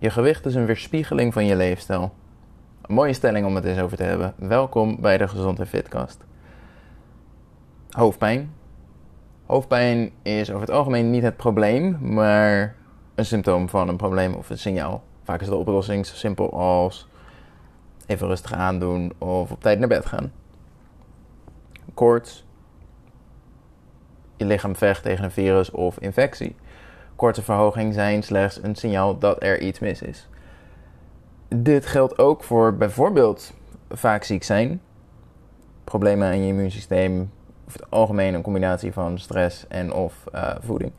Je gewicht is een weerspiegeling van je leefstijl. Een mooie stelling om het eens over te hebben. Welkom bij de Gezond en Fitcast. Hoofdpijn. Hoofdpijn is over het algemeen niet het probleem, maar een symptoom van een probleem of een signaal. Vaak is de oplossing zo simpel als even rustig aandoen of op tijd naar bed gaan. Koorts. Je lichaam vecht tegen een virus of infectie. Korte verhoging zijn slechts een signaal dat er iets mis is. Dit geldt ook voor bijvoorbeeld vaak ziek zijn, problemen aan je immuunsysteem, of het algemeen een combinatie van stress en of uh, voeding.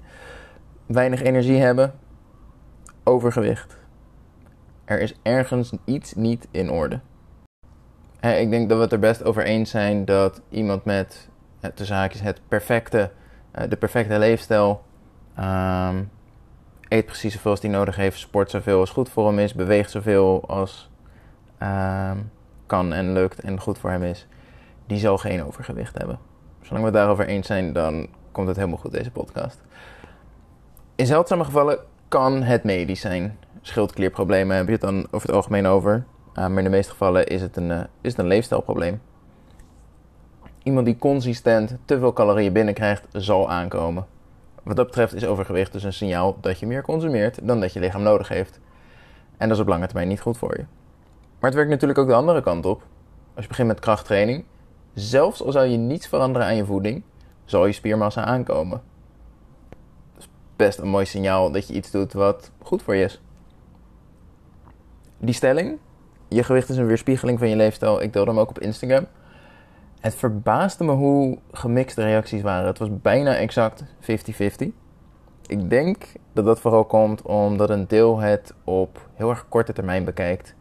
Weinig energie hebben, overgewicht. Er is ergens iets niet in orde. ik denk dat we het er best over eens zijn dat iemand met tussen haakjes het perfecte, uh, de perfecte leefstijl um, eet precies zoveel als hij nodig heeft, sport zoveel als goed voor hem is, beweegt zoveel als um, kan en lukt en goed voor hem is, die zal geen overgewicht hebben. Zolang we het daarover eens zijn, dan komt het helemaal goed, deze podcast. In zeldzame gevallen kan het medisch zijn. Schildklierproblemen heb je het dan over het algemeen over. Uh, maar in de meeste gevallen is het, een, uh, is het een leefstijlprobleem. Iemand die consistent te veel calorieën binnenkrijgt, zal aankomen. Wat dat betreft is overgewicht dus een signaal dat je meer consumeert dan dat je lichaam nodig heeft. En dat is op lange termijn niet goed voor je. Maar het werkt natuurlijk ook de andere kant op. Als je begint met krachttraining, zelfs al zou je niets veranderen aan je voeding, zal je spiermassa aankomen. Dat is best een mooi signaal dat je iets doet wat goed voor je is. Die stelling, je gewicht is een weerspiegeling van je leefstijl, ik deelde hem ook op Instagram. Het verbaasde me hoe gemixt de reacties waren. Het was bijna exact 50-50. Ik denk dat dat vooral komt omdat een deel het op heel erg korte termijn bekijkt.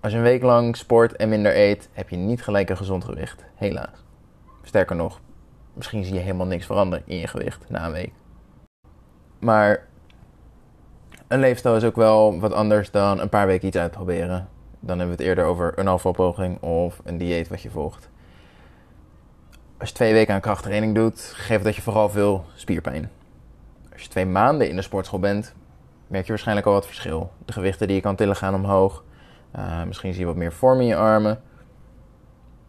Als je een week lang sport en minder eet, heb je niet gelijk een gezond gewicht. Helaas. Sterker nog, misschien zie je helemaal niks veranderen in je gewicht na een week. Maar een leefstijl is ook wel wat anders dan een paar weken iets uitproberen. Dan hebben we het eerder over een afvalpoging of een dieet wat je volgt als je twee weken aan krachttraining doet, geeft dat je vooral veel spierpijn. Als je twee maanden in de sportschool bent, merk je waarschijnlijk al wat verschil. De gewichten die je kan tillen gaan omhoog. Uh, misschien zie je wat meer vorm in je armen.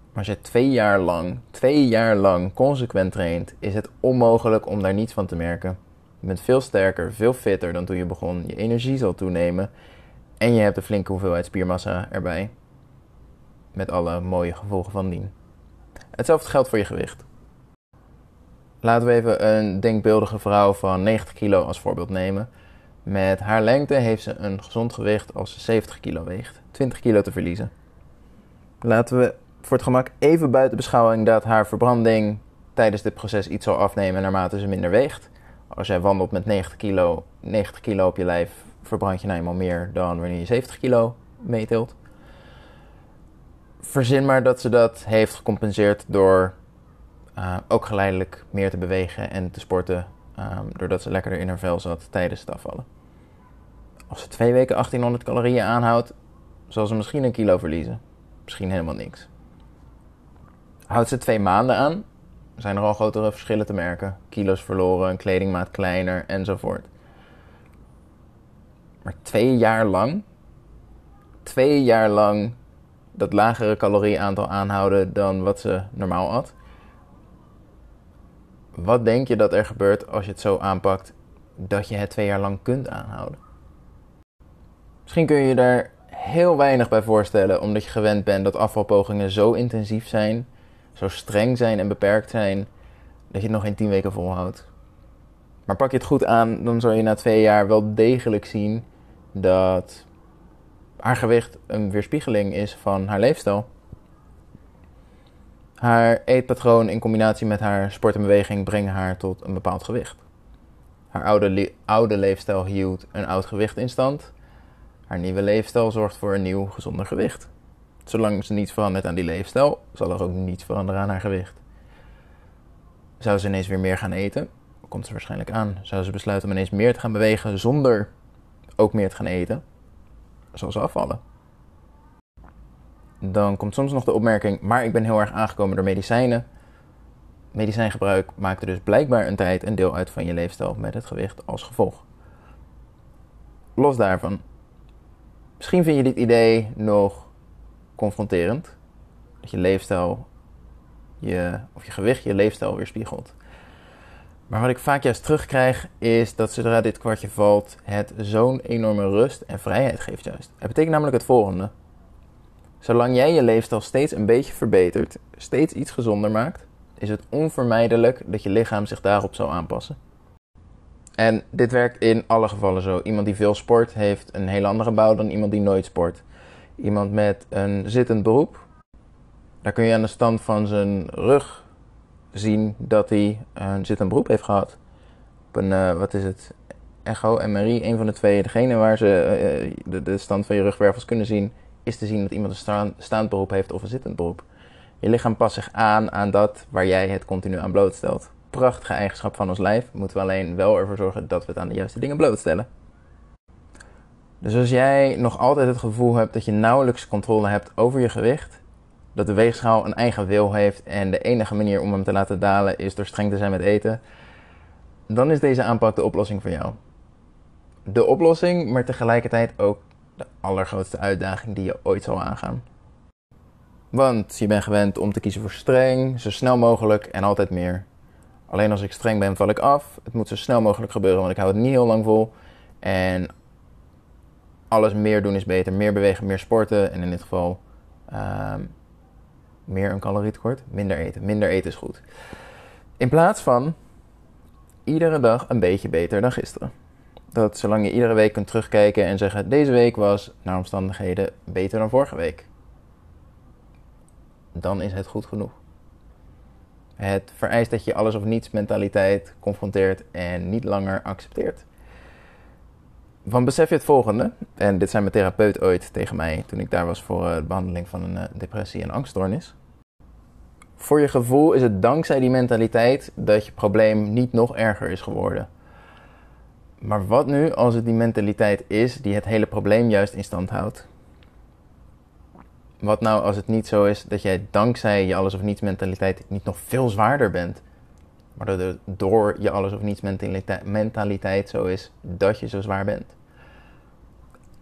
Maar als je twee jaar lang, twee jaar lang consequent traint, is het onmogelijk om daar niets van te merken. Je bent veel sterker, veel fitter dan toen je begon. Je energie zal toenemen. En je hebt een flinke hoeveelheid spiermassa erbij. Met alle mooie gevolgen van dien. Hetzelfde geldt voor je gewicht. Laten we even een denkbeeldige vrouw van 90 kilo als voorbeeld nemen. Met haar lengte heeft ze een gezond gewicht als ze 70 kilo weegt. 20 kilo te verliezen. Laten we voor het gemak even buiten beschouwing dat haar verbranding tijdens dit proces iets zal afnemen naarmate ze minder weegt. Als jij wandelt met 90 kilo, 90 kilo op je lijf, verbrand je nou eenmaal meer dan wanneer je 70 kilo meetelt verzin maar dat ze dat heeft gecompenseerd door uh, ook geleidelijk meer te bewegen en te sporten. Um, doordat ze lekkerder in haar vel zat tijdens het afvallen. Als ze twee weken 1800 calorieën aanhoudt, zal ze misschien een kilo verliezen. Misschien helemaal niks. Houdt ze twee maanden aan, zijn er al grotere verschillen te merken. Kilo's verloren, een kledingmaat kleiner enzovoort. Maar twee jaar lang, twee jaar lang dat lagere calorieaantal aanhouden dan wat ze normaal at. Wat denk je dat er gebeurt als je het zo aanpakt dat je het twee jaar lang kunt aanhouden? Misschien kun je je daar heel weinig bij voorstellen, omdat je gewend bent dat afvalpogingen zo intensief zijn, zo streng zijn en beperkt zijn, dat je het nog geen tien weken volhoudt. Maar pak je het goed aan, dan zul je na twee jaar wel degelijk zien dat haar gewicht een weerspiegeling is van haar leefstijl. Haar eetpatroon in combinatie met haar sport en beweging brengen haar tot een bepaald gewicht. Haar oude, oude leefstijl hield een oud gewicht in stand. Haar nieuwe leefstijl zorgt voor een nieuw gezonder gewicht. Zolang ze niets verandert aan die leefstijl, zal er ook niets veranderen aan haar gewicht. Zou ze ineens weer meer gaan eten, komt ze waarschijnlijk aan. Zou ze besluiten om ineens meer te gaan bewegen zonder ook meer te gaan eten, zal ze afvallen. Dan komt soms nog de opmerking, maar ik ben heel erg aangekomen door medicijnen. Medicijngebruik maakt er dus blijkbaar een tijd een deel uit van je leefstijl met het gewicht als gevolg. Los daarvan, Misschien vind je dit idee nog confronterend. Dat je leefstijl, je, of je gewicht je leefstijl weerspiegelt. Maar wat ik vaak juist terugkrijg is dat zodra dit kwartje valt, het zo'n enorme rust en vrijheid geeft juist. Het betekent namelijk het volgende. Zolang jij je leefstijl steeds een beetje verbetert, steeds iets gezonder maakt, is het onvermijdelijk dat je lichaam zich daarop zal aanpassen. En dit werkt in alle gevallen zo. Iemand die veel sport heeft een heel andere bouw dan iemand die nooit sport. Iemand met een zittend beroep, daar kun je aan de stand van zijn rug zien dat hij een zittend beroep heeft gehad. Op een, uh, wat is het, echo, MRI, een van de twee. Degene waar ze uh, de, de, stand van je rugwervels kunnen zien, is te zien dat iemand een staan, staand beroep heeft of een zittend beroep. Je lichaam past zich aan aan dat waar jij het continu aan blootstelt. Prachtige eigenschap van ons lijf, moeten we alleen wel ervoor zorgen dat we het aan de juiste dingen blootstellen. Dus als jij nog altijd het gevoel hebt dat je nauwelijks controle hebt over je gewicht, dat de weegschaal een eigen wil heeft en de enige manier om hem te laten dalen is door streng te zijn met eten, dan is deze aanpak de oplossing voor jou. De oplossing, maar tegelijkertijd ook de allergrootste uitdaging die je ooit zal aangaan. Want je bent gewend om te kiezen voor streng, zo snel mogelijk en altijd meer. Alleen als ik streng ben, val ik af. Het moet zo snel mogelijk gebeuren, want ik hou het niet heel lang vol. En alles meer doen is beter. Meer bewegen, meer sporten. En in dit geval um, meer een calorietekort, minder eten. Minder eten is goed. In plaats van iedere dag een beetje beter dan gisteren. Dat zolang je iedere week kunt terugkijken en zeggen: deze week was naar omstandigheden beter dan vorige week. Dan is het goed genoeg. Het vereist dat je alles of niets mentaliteit confronteert en niet langer accepteert. Van besef je het volgende, en dit zei mijn therapeut ooit tegen mij toen ik daar was voor eh, de behandeling van een eh, depressie en angststoornis. Voor je gevoel is het dankzij die mentaliteit dat je probleem niet nog erger is geworden. Maar wat nu als het die mentaliteit is die het hele probleem juist in stand houdt? Wat nou als het niet zo is dat jij dankzij je alles of niets mentaliteit niet nog veel zwaarder bent? Maar dat door je alles of niets mentaliteit zo is dat je zo zwaar bent.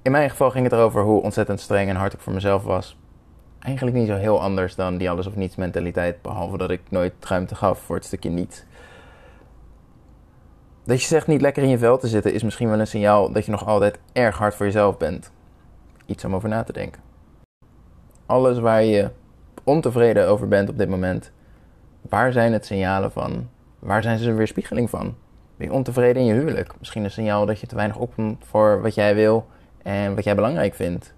In mijn geval ging het erover hoe ontzettend streng en hard ik voor mezelf was. Eigenlijk niet zo heel anders dan die alles of niets mentaliteit, behalve dat ik nooit ruimte gaf voor het stukje niet. Dat je zegt niet lekker in je vel te zitten is misschien wel een signaal dat je nog altijd erg hard voor jezelf bent. Iets om over na te denken. Alles waar je ontevreden over bent op dit moment, waar zijn het signalen van? Waar zijn ze een weerspiegeling van? Ben je ontevreden in je huwelijk? Misschien een signaal dat je te weinig opkomt voor wat jij wil en wat jij belangrijk vindt.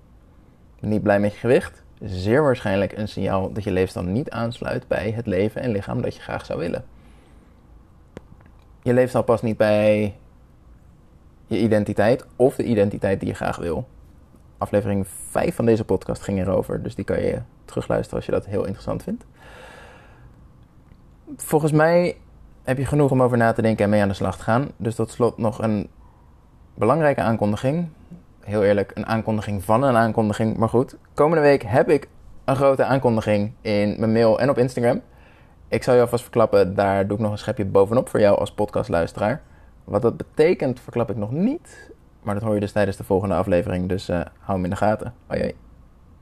Niet blij met je gewicht? Zeer waarschijnlijk een signaal dat je leefstand niet aansluit bij het leven en lichaam dat je graag zou willen. Je leefstijl past niet bij je identiteit of de identiteit die je graag wil. Aflevering 5 van deze podcast ging erover, dus die kan je terugluisteren als je dat heel interessant vindt. Volgens mij heb je genoeg om over na te denken en mee aan de slag te gaan. Dus tot slot nog een belangrijke aankondiging. Heel eerlijk, een aankondiging van een aankondiging. Maar goed, komende week heb ik een grote aankondiging in mijn mail en op Instagram. Ik zal je alvast verklappen, daar doe ik nog een schepje bovenop voor jou als podcastluisteraar. Wat dat betekent, verklap ik nog niet. Maar dat hoor je dus tijdens de volgende aflevering, dus uh, hou hem in de gaten. Hoi.